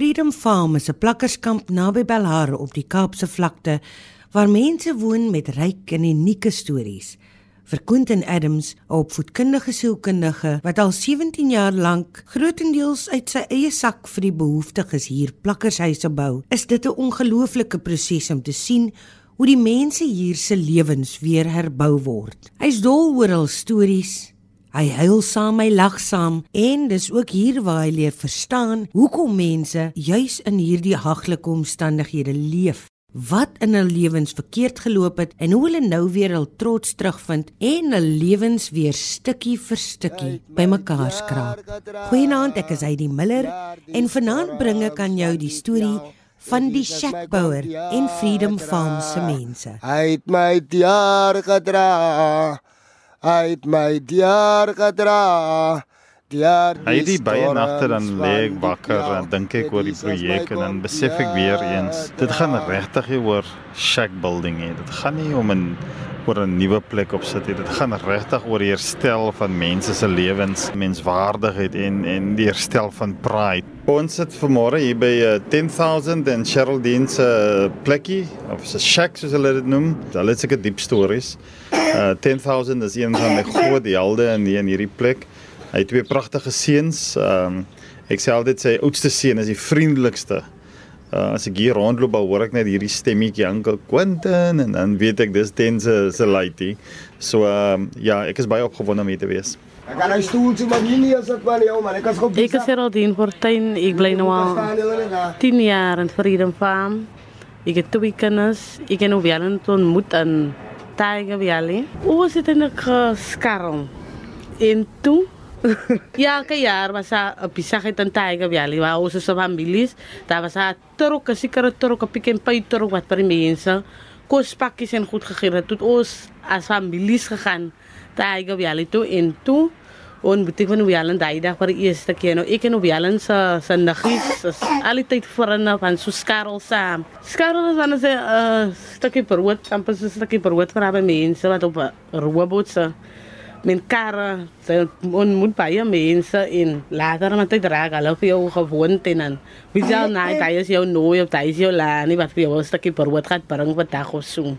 Freedom Farm is 'n plakkerskamp naby Belhar op die Kaapse vlakte waar mense woon met ryk en unieke stories. Vir Quentin Adams, 'n opvoedkundige sielkundige wat al 17 jaar lank grootendeels uit sy eie sak vir die behoeftiges hier plakkershuise bou, is dit 'n ongelooflike proses om te sien hoe die mense hier se lewens weer herbou word. Hy's dol oor hul stories, Hy huil saam, hy lag saam en dis ook hier waar hy leer verstaan hoekom mense juis in hierdie haglike omstandighede leef. Wat in hul lewens verkeerd geloop het en hoe hulle nou weer hul trots terugvind en hul lewens weer stukkie vir stukkie bymekaar skraap. Goeienaand, ek is Heidi Miller en vanaand bring ek aan jou die storie van die Shackbouer en Freedom Farm se mense. Hy het my jaar gedra uit my dier gedra. Hy die baie nagte dan lê ek wakker en dink ek oor die projek en dan besef ek weer eens dit gaan regtig oor shack building hier. Dit gaan nie om 'n oor 'n nuwe plek op sit hier. Dit gaan regtig oor die herstel van mense se lewens, menswaardigheid en en die herstel van pride. Ons sit vanmôre hier by uh, eh, 10000 en Geraldine se uh, plekkie of se shack soos hulle dit noem. Hulle het seker diep stories. Uh 10000 is een van my groot helde in hier in hierdie plek. Hy het twee pragtige seuns. Um ek sê altyd sy oudste seun is die vriendelikste. Uh as ek hier rondloop, hoor ek net hierdie stemmetjie Uncle Quentin en dan weet ek dis Tense se lady. So um ja, ek is baie opgewonde om hier te wees. Ek gaan hy stoel toe maar nie as ek wel jou man, ek is gou. Ek is Geraldine Fortuin, ek bly nou al 10 jaar in Freedom Farm. Ek het twee kinders. Ek het nou weer ontmoet aan Tiger Valley. Ons het in 'n skarm. En toe ja, elke jaar was daar 'n besigheid in Tiger Valley waar ons se families, daar was 'n trok, 'n sekere trok, 'n pick and pay trok wat vir die mense kospakkies en goed gegee het. Tot ons as families gegaan Tiger Valley toe en toe En moet ek van daai dag vir die eerste keer nou ek en Wielen se se niggies is altyd vriende van so skarrel saam. Skarrel is dan 'n uh, stukkie brood, amper 'n stukkie brood vir albei mense wat op 'n robot se met karre, sy ontmoet baie mense en later met dit raak hulle vir jou gewoond en dan wie sal nou daai is jou nooi of daai is jou laanie wat vir jou 'n stukkie brood gaan bring vir dag of so.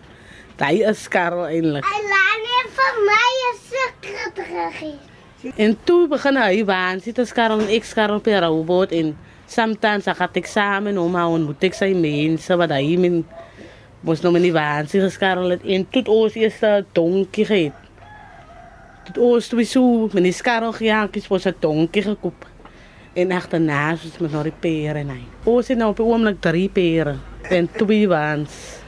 Daai is skarrel eintlik. Hy laanie vir my is seker terug. En toe begin hy waan, sit as Karel en ek Karel op die robot en sometimes ek het eksamen om maar ontmoet ek sy mense wat hy min mos nou nie waan, as Karel het en toe ons eers donkie gehad. Toe ons toe so met die Karel gejaagd was 'n donkie gekoop. En agterna is met nog die pere en hy. Ons het nou op 'n oomblik drie pere en twee waans.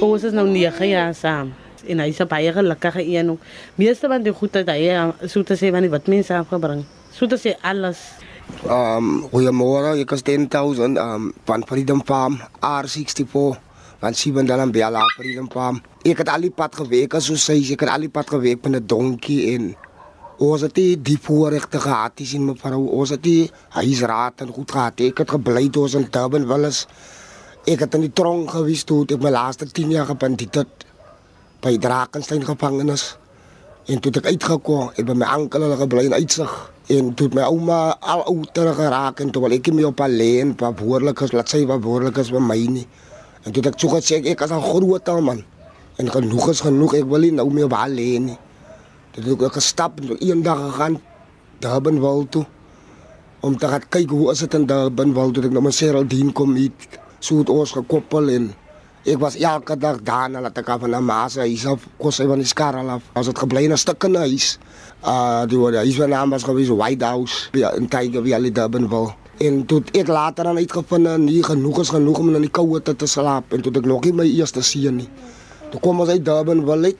Ons is nou 9 jaar saam en hy is baie gelukkige een. Meeste van die goed wat hy so te sê van die wat mense afgebring. So te sê alles. Um goeiemôre, ek is 10000 um van Freedom Farm R64 van Sibandala Bella Freedom Farm. Ek het al die pad gewerk as so sê ek het al die pad gewerk met 'n donkie en ons het die die voorregte gehad dis in mevrou ons het die huisraad en goed gehad. Ek het gebly toe ons in Durban was. Ek het in die tronk gewees toe ek my laaste 10 jaar gebandiet het by Drakensberg gevangenis. En toe ek uitgekom, het by my ankel hulle gebly in uitsig en toe my ouma al ouer geraak en toe wil ek my op alleen, pa behoorlik is, laat sy wat behoorlik is by my nie. En toe ek so gesê ek as 'n groot ou man en genoeg is genoeg, ek wil nie nou meer op alleen nie. Toe ek gestap en eendag gegaan Durban wil toe om te gaan kyk hoe is dit in Durban wil toe ek nou met Geraldine kom hier. So het ons gekoppel en Ek was elke dag daar na laat ek af na Masa, hy self kos hy van die skar af. As dit gebly in 'n stuk in huis. Uh die word hy se naam was gewees White House ja, in Tiger Valley Durbanville. En toe ek later aan uitgevind nie genoeg is genoeg om in die koue te, te slaap en toe ek nog nie my eerste seun nie. Toe kom ons uit Durbanville.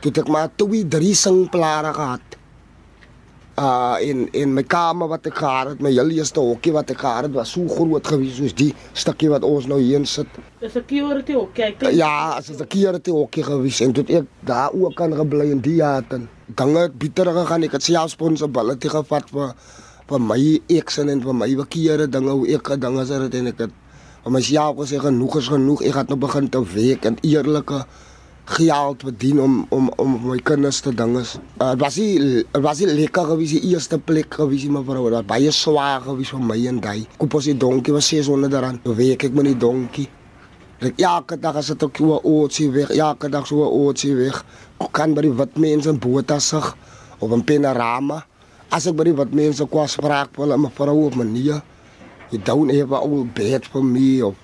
Toe ek maar twee drie singplare gehad uh in in my kamer wat ek gehad het, my hele eerste hokkie wat ek gehad het, was so groot gewees soos die stukkie wat ons nou hier sit. Dis 'n security hokkie. Ja, as 'n security hokkie gewees en tot ek daar ook kan gebly in die jaar dan dinge het bitter gegaan. Ek het self responsibility gevat vir vir my eksin en vir my verkeerde dinge hoe ek gedinge het dit en ek het vir myself gesê genoeg is genoeg. Ek het nou begin te werk en eerlike geld verdien om om om my kinders te dinges. Uh, was hy was hy lekker gewees die eerste plek gewees my vrou. Dit baie swaar gewees vir my en daai. Koop ons die donkie was 600 rand. Toe weet ek met die donkie. Ek elke dag as dit ook so oortjie weg. Elke dag so oortjie weg. Kan by die wat mense in bote sig op 'n panorama. As ek by die wat mense kwas spraak wil my vrou op manier. Don't have a old bed for me of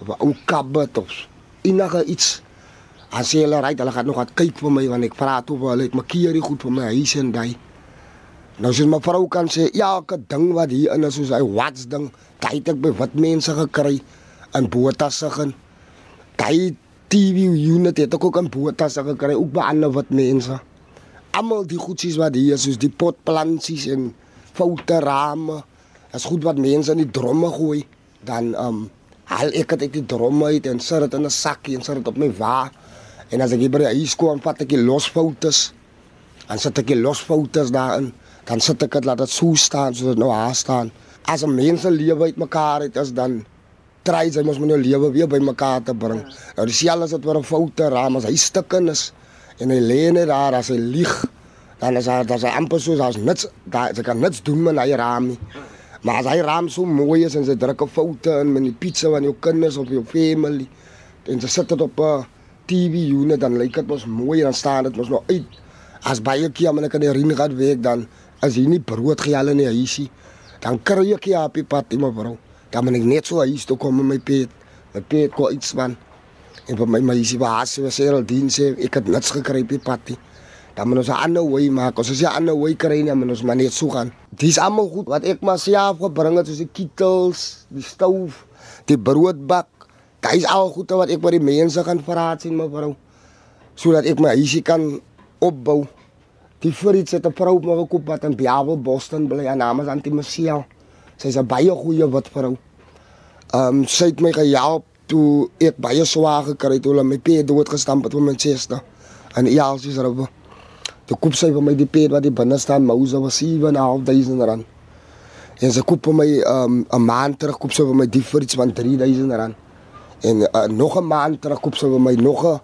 of 'n ou cupboard of enige iets As jy hulle ry, hulle gaan nog wat kyk vir my want ek toe vir hulle ek maak hierdie goed vir my huis en daai. Nou sê my vrou kan sê ja, elke ding wat hier in is soos hy wat's ding, het ek by wat mense gekry in botasse gaan. Daai TV unit het ek ook in botasse gekry, ook by ander wat mense. Almal die goedjies wat hier is soos die potplantsies en foute rame. As goed wat mense in die dromme gooi, dan um al ek het die dromme uit en sit dit in 'n sakkie en sit dit op my wa. En as ek hier by die huis kom, vat ek die losfoutes. Dan sit ek die losfoutes daarin. Dan sit ek dit laat dit so staan soos dit nou haar staan. As 'n mens se lewe uitmekaar het, is dan try jy mos met jou lewe weer bymekaar te bring. Nou dis al as dit oor 'n foute raam as hy stukken is en hy lê net daar as hy lieg, dan is is hy amper soos as niks, daar jy kan niks doen met hy raam nie. Maar as hy raam so mooi is en sy drukke foute in met die pizza van jou kinders of jou family en jy sit dit op 'n TV unit dan lyk dit mos mooi en dan staan dit mos nou uit. As baie keer wanneer ek in die ring gaan werk dan as jy nie brood gee hulle nie huisie, dan kry ek ja op die pad in my vrou. Dan moet ek net so huis toe kom met my pet. My pet ko iets van en vir my meisie was sy sê al diense ek het niks gekry op die pad nie. Dan moet ons 'n ander wy maak. Ons jy 'n ander wy kry nie, moet ons maar net so gaan. Dis almal goed wat ek maar self gebring het soos die kietels, die stoof, die broodbak Dit is al goed wat ek by die mense gaan verraad sien mevrou. Sodat ek my huisie kan opbou. Die Fritz het 'n vrou 'n kop wat in Biabel Boston bly. Haar naam is Antie Marcia. Sy's 'n baie goeie wat vrou. Ehm um, sy het my gehelp toe ek baie swaar gekry het toe hulle my pie dood gestamp het van Manchester. En ja, sy sê rou. Die koop sy vir my die pie wat die binne staan Mouse was 7.500 rand. En sy koop vir my ehm um, 'n maand terug koop sy vir my die Fritz van 3000 rand. En uh, nog 'n maand terug koop sy vir my nog 'n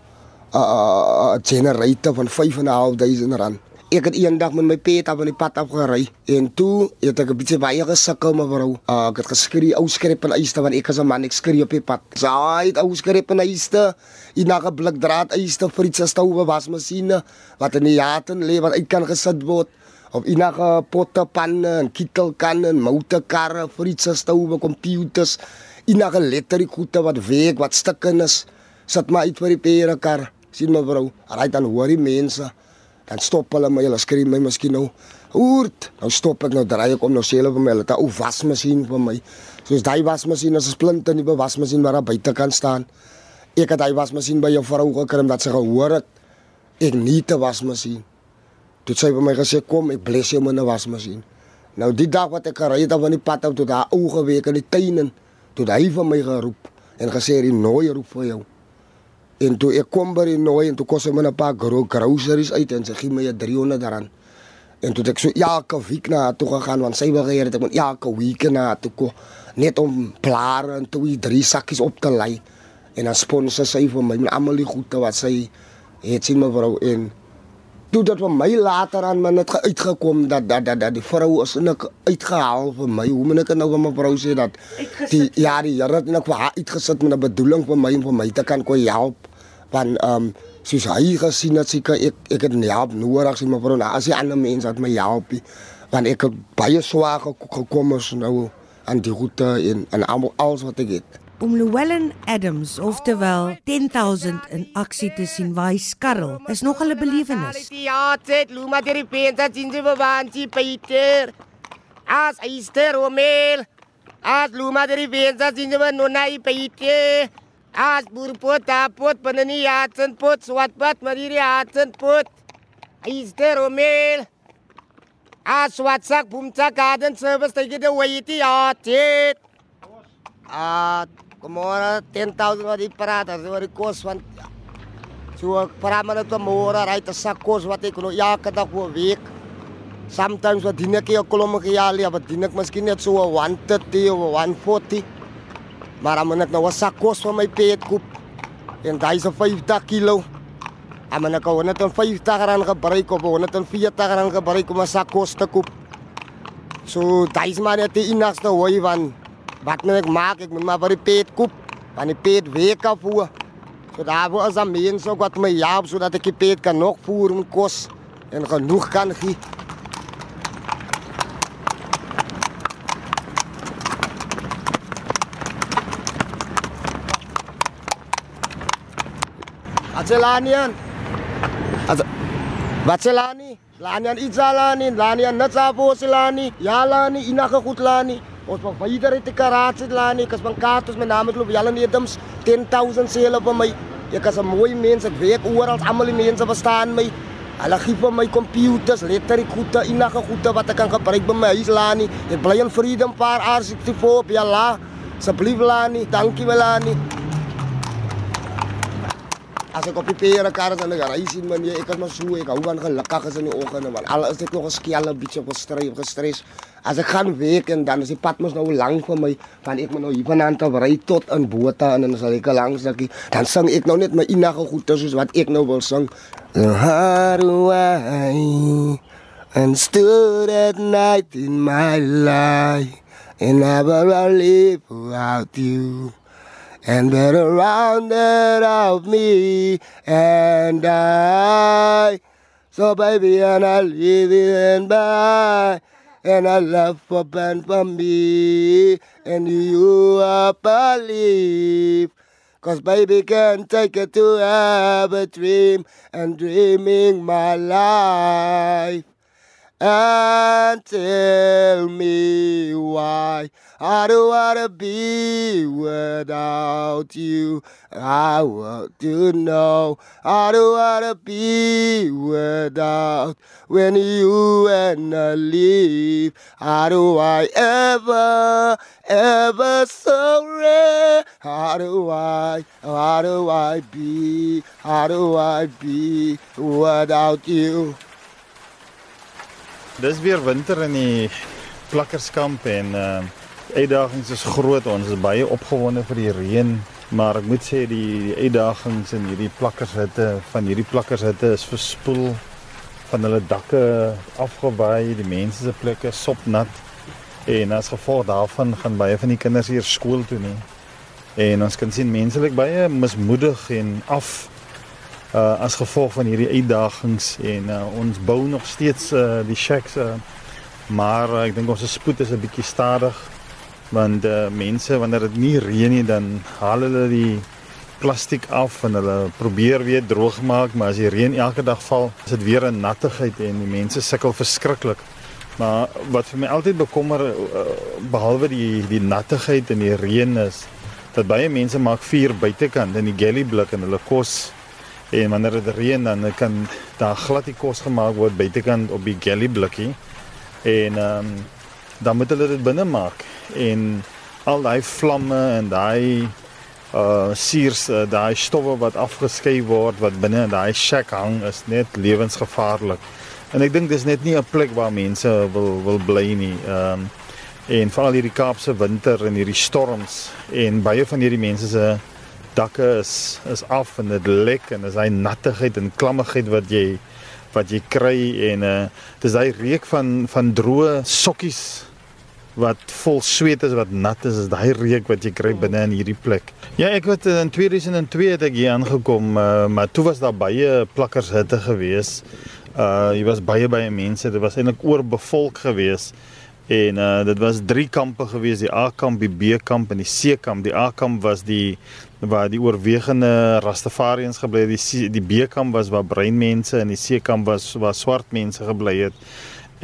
'n uh, generator van 5.500 rand. Ek het eendag met my pet af van die pad af gery en toe het ek 'n bietjie baie gesukkel met vrou. Uh, ek het geskree ou skrep en eiste want ek is 'n man ek skree op die pad. Saai ou skrep en eiste. Ek na 'n blik draad eiste vir iets stowwe wasmasjiene wat in die jaten lê wat uit kan gesit word of enige potte panne en kietelkanne en motorkarre vir iets stowwe computers enige letterie goede wat week wat stukken is, sit maar uit vir die perekar. sien my vrou, ry dan hoor die mense, dan stop hulle my, hulle skree my miskien nou, hoort, nou stop ek nou draai ek om nou sê hulle vir my, hulle het 'n ou wasmasjien vir my. Soos daai wasmasjien is 'n splinte nuwe wasmasjien waar daar buite kan staan. Ek het daai wasmasjien by jou vrou gekry dat sy gehoor het ek nie te wasmasjien. Toe sy by my gesê kom, ek bless jou met 'n wasmasjien. Nou die dag wat ek gery het op die pad uit tot daar ou geweek in die tuin toe hy vir my geroep en gesê die nooi roep vir jou. En toe ek kom by die nooi en toe kos hy my 'n paar gro groceries uit en sy gee my 'n 300 rand. En toe ek so elke week na toe gegaan want sy wil gee dat ek moet elke week na toe kom net om plare en twee drie sakkies op te lei. En dan sponsor sy vir my almal die goede wat sy het sien my vrou en toe dat vir my later aan my net uitgekom dat dat dat, dat die vrou is en ek uitgehaal vir my. Hoe moet ek nou vir my vrou sê dat die ja die Here het net vir haar uitgesit met 'n bedoeling vir my en vir my te kan kon help. Want ehm um, soos hy gesien het seker ek ek het help nodig sien my vrou. Nou as die ander mense het my help want ek het baie swaar gekom is nou aan die roete en en alles wat ek het Om Llewellyn Adams, oftewel 10000 in aksie te sien waar hy is nog 'n belewenis. Ja, dit Luma deur die penta sien jy bewaantie Peter. As Easter Romel. As Luma deur die penta sien jy no nai Peter. As burpot apot panani yatsen pot pat mariri yatsen pot. Easter Romel. As WhatsApp bumta garden service away it ja, dit. Ah, Kumora 10,000 wat die praat, as wat die kos van so praat maar net môre ry te sak kos wat ek nou elke dag voor week. Sometimes wat dien ek kolom gejaal, ja, wat dien ek miskien net so 130 of 140. Maar moet ek nou sak kos vir my pet koop. En daai is 50 kg. Maar dan kan 150 rand gebruik of 140 rand gebruik om 'n sak kos te koop. So, daai is maar net die enigste hooi van wat nou ek maak, ek moet maar vir die peet koop. Want die peet week af voor. So daarvoor is dan mense ook wat my help sodat ek die peet kan nog voer met kos en genoeg kan gee. Atselanian. At Batselani, lanian itzalani, lanian natsapo silani, yalani inaka kutlani. Ons van verder te karatse lani, kas van kaartos met name loop jalan edams 10000 sele vir my. Ek is 'n mooi mens, ek weet oral almal die mense verstaan my. Hulle gee vir my computers, letterik goede, inaka goede wat ek kan gebruik by my huis lani. Ek bly in Freedom Park R64 op Jala. Asseblief lani, dankie Melanie. As ek op die pere kar is en ek ry sien man, ek is maar so, ek hou van gelukkig is in die oggende man. Al is dit nog 'n skel 'n bietjie gestreef, gestres. As ek gaan werk en dan is die pad mos nou lank vir my, van ek moet nou hier vanaand af ry tot in Botha en dan sal ek langs dakkie. Dan sing ek nou net my enige goed soos wat ek nou wil sing. How do I and stood at night in my life and never live without you and that surrounded of me and I. So baby, and I leave live and by, and I love for and for me, and you are believe. Cause baby can take it to have a dream and dreaming my life. And tell me why I don't wanna be without you. I want to know I don't wanna be without when you and I leave. How do I ever, ever sorry? How do I, how do I be, how do I be without you? Dis weer winter in die plakkerskamp en uh uitdagings is groot. Ons is baie opgewonde vir die reën, maar ek moet sê die, die uitdagings in hierdie plakkershitte van hierdie plakkershitte is verspoel van hulle dakke afgewaai, die mense se plekke sopnat en as gevolg daarvan gaan baie van die kinders hier skool toe nie. En ons kan sien menslik baie mismoedig en af uh as gevolg van hierdie uitdagings en uh, ons bou nog steeds uh die shacks uh, maar uh, ek dink ons spoed is 'n bietjie stadig want uh mense wanneer dit nie reën nie dan haal hulle die plastiek af en hulle probeer weer droog maak maar as die reën elke dag val is dit weer 'n nattigheid en die mense sukkel verskriklik maar wat vir my altyd bekommer uh, behalwe die die nattigheid en die reën is dat baie mense maak vuur buitekant in die galley blik en hulle kos En wanneer dit reën dan kan daar glad die kos gemaak word buitekant op die galley blikkie. En ehm um, dan moet hulle dit binne maak en al daai vlamme en daai uh suurs uh, daai stowwe wat afgeskei word wat binne in daai shack hang is net lewensgevaarlik. En ek dink dis net nie 'n plek waar mense wil wil bly nie. Ehm um, en veral hierdie Kaapse winter en hierdie storms en baie van hierdie mense se uh, dakke is is af en dit lek en is hy nattigheid en klammigheid wat jy wat jy kry en uh dis hy reuk van van droë sokkies wat vol sweet is wat nat is is daai reuk wat jy kry binne in hierdie plek. Ja, ek het in 2002 het ek hier aangekom, uh, maar toe was daar baie plakkers hitte gewees. Uh jy was baie baie mense, dit was eintlik oorbevolk gewees. En uh dit was drie kampe gewees, die A-kamp, die B-kamp en die C-kamp. Die A-kamp was die waar die oorwegende Rastafariëns gebly het. Die die B-kamp was waar bruin mense en die C-kamp was waar swart mense gebly het.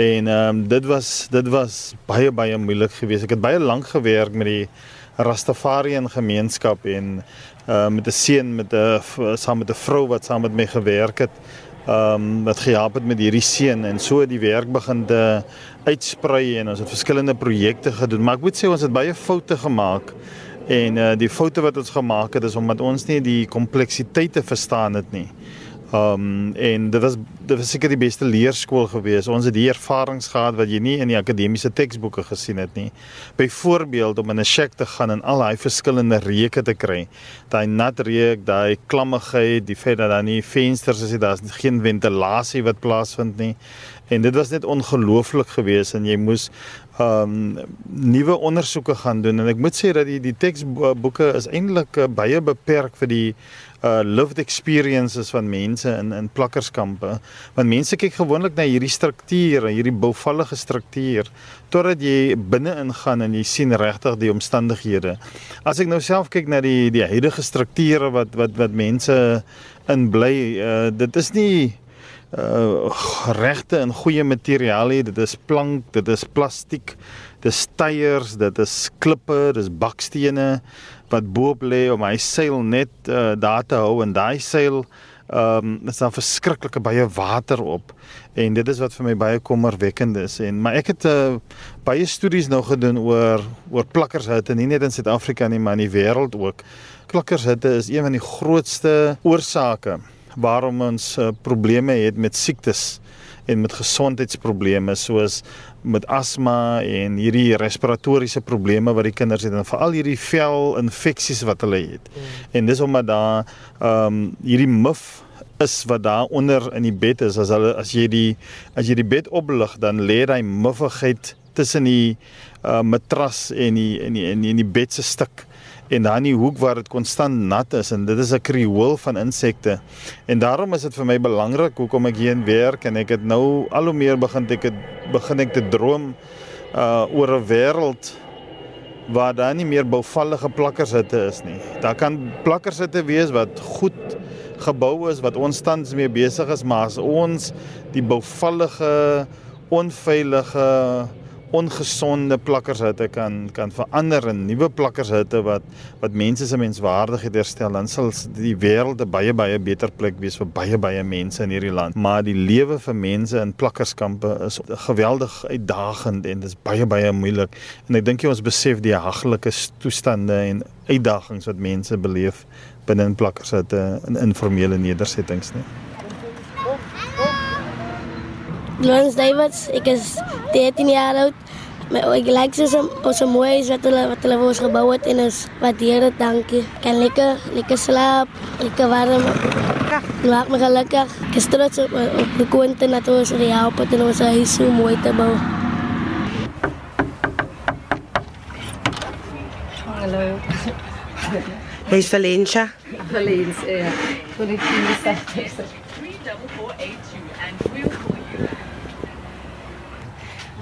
En ehm um, dit was dit was baie baie moeilik geweest. Ek het baie lank gewerk met die Rastafariën gemeenskap en uh met 'n seun met 'n saam met 'n vrou wat saam met my gewerk het. Ehm um, wat gehelp het met hierdie seun en so die werk begin te uitsprei en ons het verskillende projekte gedoen. Maar ek moet sê ons het baie foute gemaak. En uh die foute wat ons gemaak het is omdat ons nie die kompleksiteite verstaan het nie. Um en dit was dit was seker die beste leerskool gewees. Ons het die ervarings gehad wat jy nie in die akademiese teksboeke gesien het nie. Byvoorbeeld om in 'n shack te gaan en al daai verskillende reuke te kry. Daai nat reuk, daai klammigheid, die feit dat daar nie vensters is nie, daar's geen ventilasie wat plaasvind nie. En dit was net ongelooflik geweest en jy moes um nuwe ondersoeke gaan doen en ek moet sê dat die die teksboeke is eintlik uh, baie beperk vir die uh lived experiences van mense in in plakkerskampe. Want mense kyk gewoonlik na hierdie struktuur hierdie bouvallige struktuur totdat jy binne ingaan en jy sien regtig die omstandighede. As ek nou self kyk na die die huidige strukture wat wat wat mense in bly uh dit is nie uh regte en goeie materiale dit is plank dit is plastiek dis tyres dit is klippe dis bakstene wat boop lê om hy seil net uh, daar te hou en daai seil ehm um, is dan verskriklike baie water op. En dit is wat vir my baie kommerwekkend is. En maar ek het uh, baie studies nou gedoen oor oor plakkershitte nie net in Suid-Afrika nie maar in die wêreld ook. Plakkershitte is een van die grootste oorsake waarom ons uh, probleme het met siektes en met gesondheidsprobleme soos met asma en hierdie respiratoriese probleme wat die kinders het en veral hierdie velinfeksies wat hulle het. Mm. En dis omdat daar ehm um, hierdie muf is wat daar onder in die bed is as hulle as jy die as jy die bed oplig dan lê daai muffigheid tussen die uh, matras en die en die en die, die bed se stuk en dan die hoek waar dit konstant nat is en dit is 'n kriool van insekte. En daarom is dit vir my belangrik hoekom ek hier in werk en ek het nou al hoe meer begin ek het begin ek te droom uh oor 'n wêreld waar daar nie meer bouvallige plakkershitte is nie. Daar kan plakkershitte wees wat goed gebou is wat ons tans mee besig is, maar as ons die bouvallige onveilige ongesonde plakkershitte kan kan verander in nuwe plakkershitte wat wat mense se menswaardigheid herstel dan sal die wêreld 'n baie baie beter plek wees vir baie baie mense in hierdie land. Maar die lewe vir mense in plakkerskampe is geweldig uitdagend en dit is baie baie moeilik. En ek dink jy ons besef die haglike toestande en uitdagings wat mense beleef binne in plakkershitte in informele nedersettings nie Lawrence Davids, ek is 13 jaar oud. My ek lyk soos 'n ons mooi is wat hulle wat hulle vir ons gebou het en ons waardeer dit, dankie. Kan lekker lekker slaap, lekker warm. Maak my gelukkig. Ek is trots op, op die kwante dat ons die help het en ons huis so mooi te bou. Hallo. Hey Valencia. Valencia, ja. Voor sector.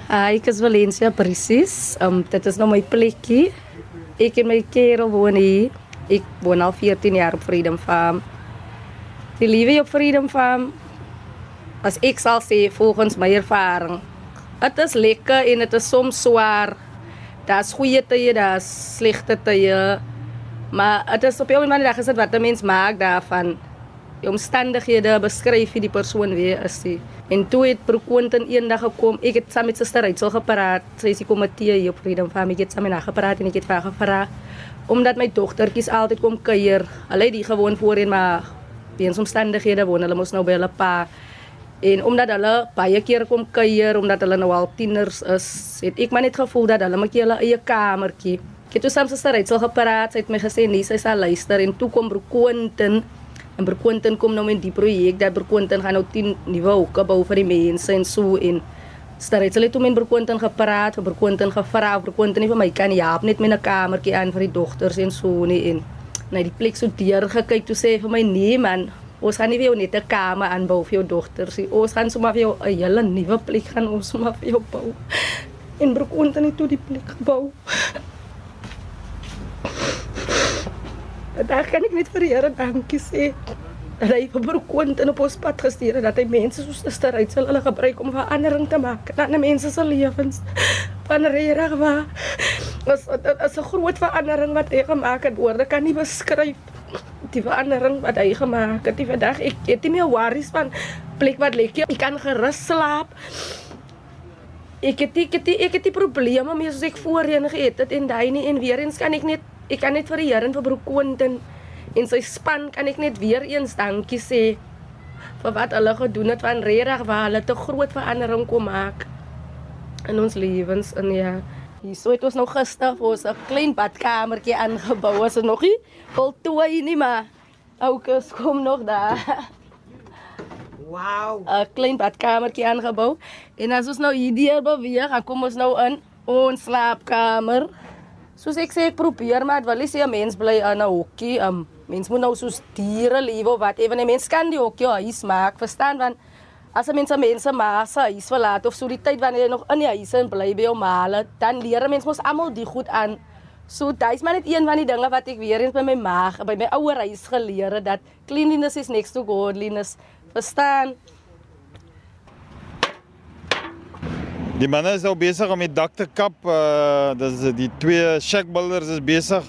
Uh, ek is Valencia presies. Um dit is nou my plekkie. Ek en my kerel woon hier. Ek woon al 14 jaar op Freedom Farm. Die lewe op Freedom Farm as ek sal sê volgens my ervaring. Dit is lekker en dit is soms swaar. Daar's goeie tye, daar's slegte tye. Maar dit is op 'n manier gesê wat 'n mens maak daarvan. Die omstandighede beskryf wie die persoon wie is. Die. En toe het Broquentin eendag gekom. Ek het saam met Suster Rachel gepraat. Sy is die komitee hier op Freedom Farm. Ek het saam met haar gepraat en ek het vir haar gevra omdat my dogtertjies altyd kom kuier. Hulle het die gewoon voorheen maar weens omstandighede woon hulle mos nou by hulle pa. En omdat hulle baie keer kom kuier omdat hulle nou al tieners is, het ek maar net gevoel dat hulle moet hulle eie kamertjie. Ek het toe saam Suster Rachel gepraat. Sy het my gesê nee, sy sal luister en toe kom Broquentin En Berquentin kom nou met die projek dat Berquentin gaan nou 10 nuwe hoeke bou vir die mense en so en Staret hulle toe met Berquentin gepraat, vir Berquentin gevra of Berquentin nie vir my kan help net met 'n kamertjie aan vir die dogters en so nie en na die plek so deur gekyk toe sê vir my nee man, ons gaan nie jou net 'n kamer aanbou vir jou dogters nie. Ons gaan sommer vir jou 'n hele nuwe plek gaan ons sommer vir jou bou. En Berquentin het toe die plek gebou. Daar kan ek net vir die Here dankie sê. Dat hy vir Broekont in op ons pad gestuur het dat hy mense soos Esther uit sal hulle gebruik om verandering te maak. Dat mense se lewens van reg waar. Was as 'n groot verandering wat hy gemaak het. Woorde kan nie beskryf die verandering wat hy gemaak het. Die vandag ek het nie meer worries van plek wat lekker. Ek kan gerus slaap. Ek het ek het ek het die probleme mee soos ek voorheen gehad het en daai nie en weer eens kan ek net ek kan net vir die Here en vir Broek Quentin en sy span kan ek net weer eens dankie sê vir wat hulle gedoen het van regtig waar hulle te groot verandering kom maak in ons lewens en ja. Hier so het ons nog gister vir ons 'n klein badkamertjie aangebou. Ons is nog nie voltooi nie, maar oukes kom nog daar. Wow. 'n klein badkamertjie aangebou. En as ons nou hierdeur beweeg, dan kom ons nou in ons slaapkamer. Soos ek sê, ek probeer maar wel sê 'n mens bly in 'n hokkie. Um, mens moet nou soos diere lewe of wat ewe 'n mens kan die hokkie huis maak, verstaan want as 'n mens mense massa huis verlaat of so die tyd wanneer jy nog in die huis in bly by jou maale, dan leer 'n mens mos almal die goed aan. So dis maar net een van die dinge wat ek weer eens by my ma, by my ouer huis geleer het dat cleanliness is next to godliness. Verstaan? Die manne is nou besig om die dak te kap. Uh dis die twee shack builders is besig.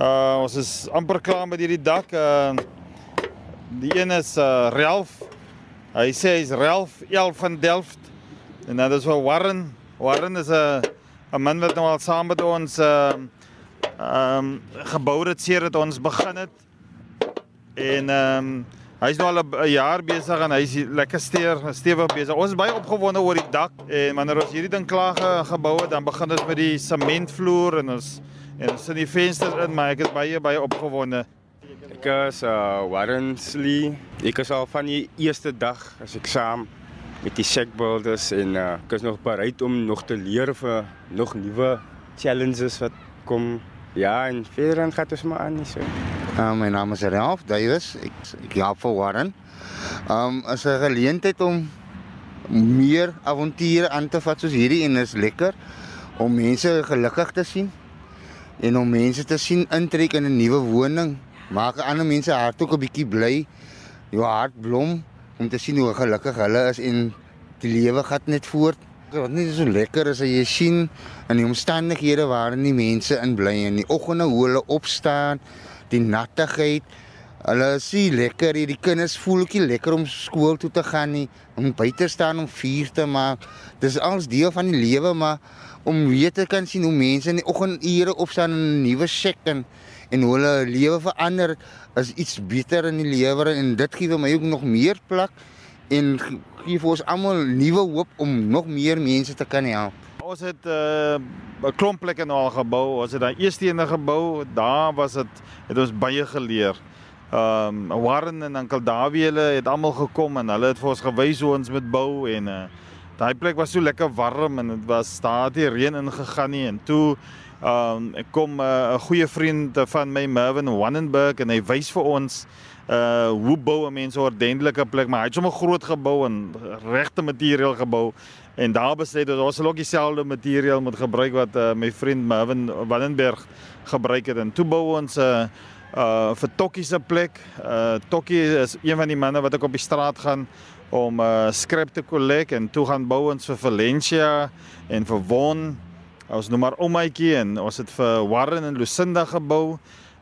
Uh ons is amper klaar met hierdie dak. Uh die een is uh Ralph. Hy sê hy's Ralph Elf van Delft. En dan is wel Warren. Warren is 'n 'n man wat nou al saam met ons uh ehm um, gebou het sedert ons begin het. En ehm um, Hy's nou al 'n jaar besig en hy's lekker steer, stewig besig. Ons is baie opgewonde oor die dak en wanneer ons hierdie ding klaar ge, gebou het, dan begin ons met die sementvloer en ons en ons sit die vensters in, maar ek is baie baie opgewonde. Ek is uh Warrensley. Ek is al van die eerste dag as ek saam met die shackbuilders en uh ek is nog bereid om nog te leer vir nog nuwe challenges wat kom. Ja, en verder dan gaat ons maar aan so. Uh, my naam is Ralph Davies. Ek ek help vir Warren. Um is 'n geleentheid om meer avonture aan te vat soos hierdie en is lekker om mense gelukkig te sien en om mense te sien intrek in 'n nuwe woning. Maak ander mense hart ook 'n bietjie bly. Jou hart blom om te sien hoe gelukkig hulle is en die lewe gaan net voort. Wat nie so lekker is as jy sien in die omstandighede waarin die mense in bly en die oggende hoe hulle opstaan die nattigheid. Hulle sien lekker hier, die kinders voel ook nie lekker om skool toe te gaan nie, om buite staan om vuur te maak. Dis alles deel van die lewe, maar om weer te kan sien hoe mense in die oggendure opstaan in 'n nuwe sek en en hoe hulle lewe verander is iets beter in die lewe en dit gee vir my ook nog meer plek en gee vir ons almal nuwe hoop om nog meer mense te kan help. Ons het 'n uh, klomp plekke nou al gebou. Ons het daai eerste ene gebou. Daar was dit het ons baie geleer. Ehm um, Warren en Oom Dawie hulle het almal gekom en hulle het vir ons gewys hoe ons moet bou en uh, daai plek was so lekker warm en dit was daar het nie reën ingegaan nie en toe ehm um, kom eh, 'n uh, goeie vriend van my Mervin Wannenberg en hy wys vir ons uh hoe bou 'n mens 'n ordentlike plek maar hy het sommer groot gebou en regte materiaal gebou en daar besluit dat ons ook dieselfde materiaal moet gebruik wat uh, my vriend Mervin Wannenberg gebruik het en toe bou ons 'n uh, uh vir Tokkie se plek. Uh Tokkie is een van die manne wat ek op die straat gaan om uh skrap te kollek en toe gaan bou ons vir Valencia en vir Won. Ons noem maar Omaitjie en ons het vir Warren en Lucinda gebou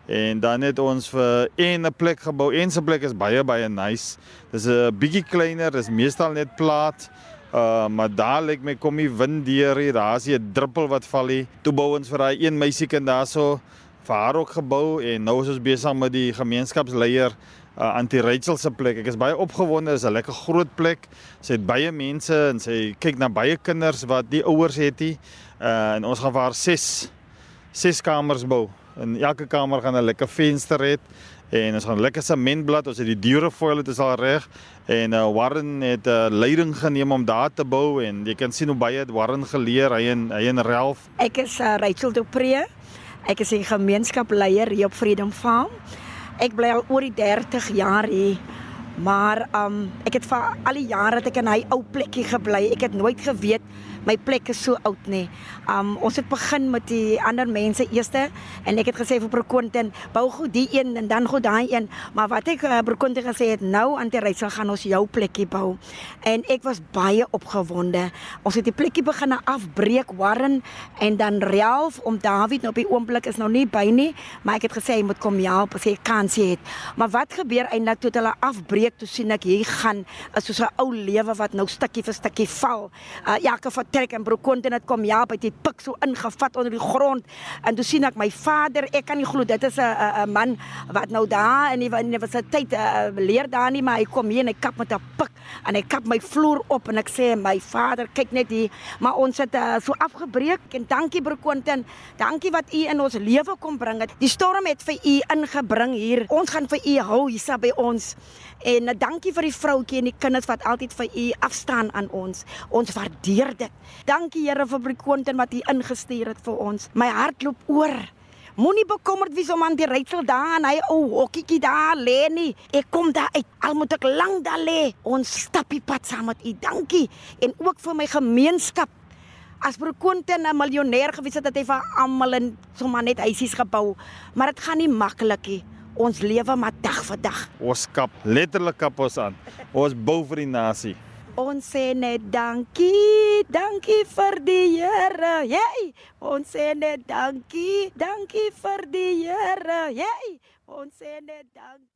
en dan het ons vir een 'n plek gebou. Een se plek is baie baie nice. Dis 'n bietjie kleiner, dis meestal net plaat. Uh maar daar lê my kom die wind deur hier. Daar's 'n druppel wat val hier. Toe bou ons vir daai een meisiekind daarso vir haar ook gebou en nou is ons besig met die gemeenskapsleier uh, Antie Rachel se plek. Ek is baie opgewonde. Dit is 'n lekker groot plek. Sy het baie mense en sy kyk na baie kinders wat die ouers het hier. Uh, en ons gaan vir haar 6 6 kamers bou. In elke kamer gaan 'n lekker venster hê en ons gaan lekker sementblad. Ons het die deure foil dit is al reg en uh, Warren het 'n uh, leiding geneem om daar te bou en jy kan sien hoe baie het Warren geleer. Hy en hy en Ralph. Ek is uh, Rachel Dupree. Ek is 'n gemeenskapleier hier op Freedom Farm. Ek bly al oor die 30 jaar hier. Maar um ek het vir al die jare dat ek in hy ou plekkie gebly, ek het nooit geweet my plek is so oud nie. Um ons het begin met die ander mense eerste en ek het gesê vir Brokonten, bou goed die een en dan goed daai een, maar wat ek uh, Brokonten gesê het, nou aan die reis gaan ons jou plekkie bou. En ek was baie opgewonde. Ons het die plekkie begin afbreek Warren en dan Ralph om David nou op die oomblik is nou nie by nie, maar ek het gesê hy moet kom help as hy kans het. Maar wat gebeur eintlik toe hulle afbreek toe sien ek hier gaan is soos 'n ou lewe wat nou stukkie vir stukkie val. Uh, elke trek en broer Quentin het kom ja, by die pik so ingevat onder die grond. En toe sien ek my vader, ek kan nie glo dit is 'n 'n man wat nou daar in die universiteit uh, leer daar nie, maar hy kom hier en hy kap met 'n pik en hy kap my vloer op en ek sê my vader, kyk net hier, maar ons het uh, so afgebreek en dankie broer Quentin. Dankie wat u in ons lewe kom bring het. Die storm het vir u ingebring hier. Ons gaan vir u hou hier by ons. En uh, dankie vir die vroutjie en die kinders wat altyd vir u afstaan aan ons. Ons waardeer dit. Dankie Here vir broer Quentin wat u ingestuur het vir ons. My hart loop oor. Moenie bekommerd wees om aan die rytsel daar en hy ou hokkietjie daar lê nie. Ek kom daar uit. Al moet ek lank daar lê. Ons stap die pad saam met u. Dankie. En ook vir my gemeenskap. As broer Quentin 'n miljonair gewees het, het hy vir almal in sommer net huisies gebou. Maar dit gaan nie maklik nie. Ons lewe maar dag vir dag. Ons kap letterlik kap ons aan. Ons bou vir die nasie. Ons sê net dankie, dankie vir die Here. Jy, ons sê net dankie, dankie vir die Here. Jy, ons sê net dankie.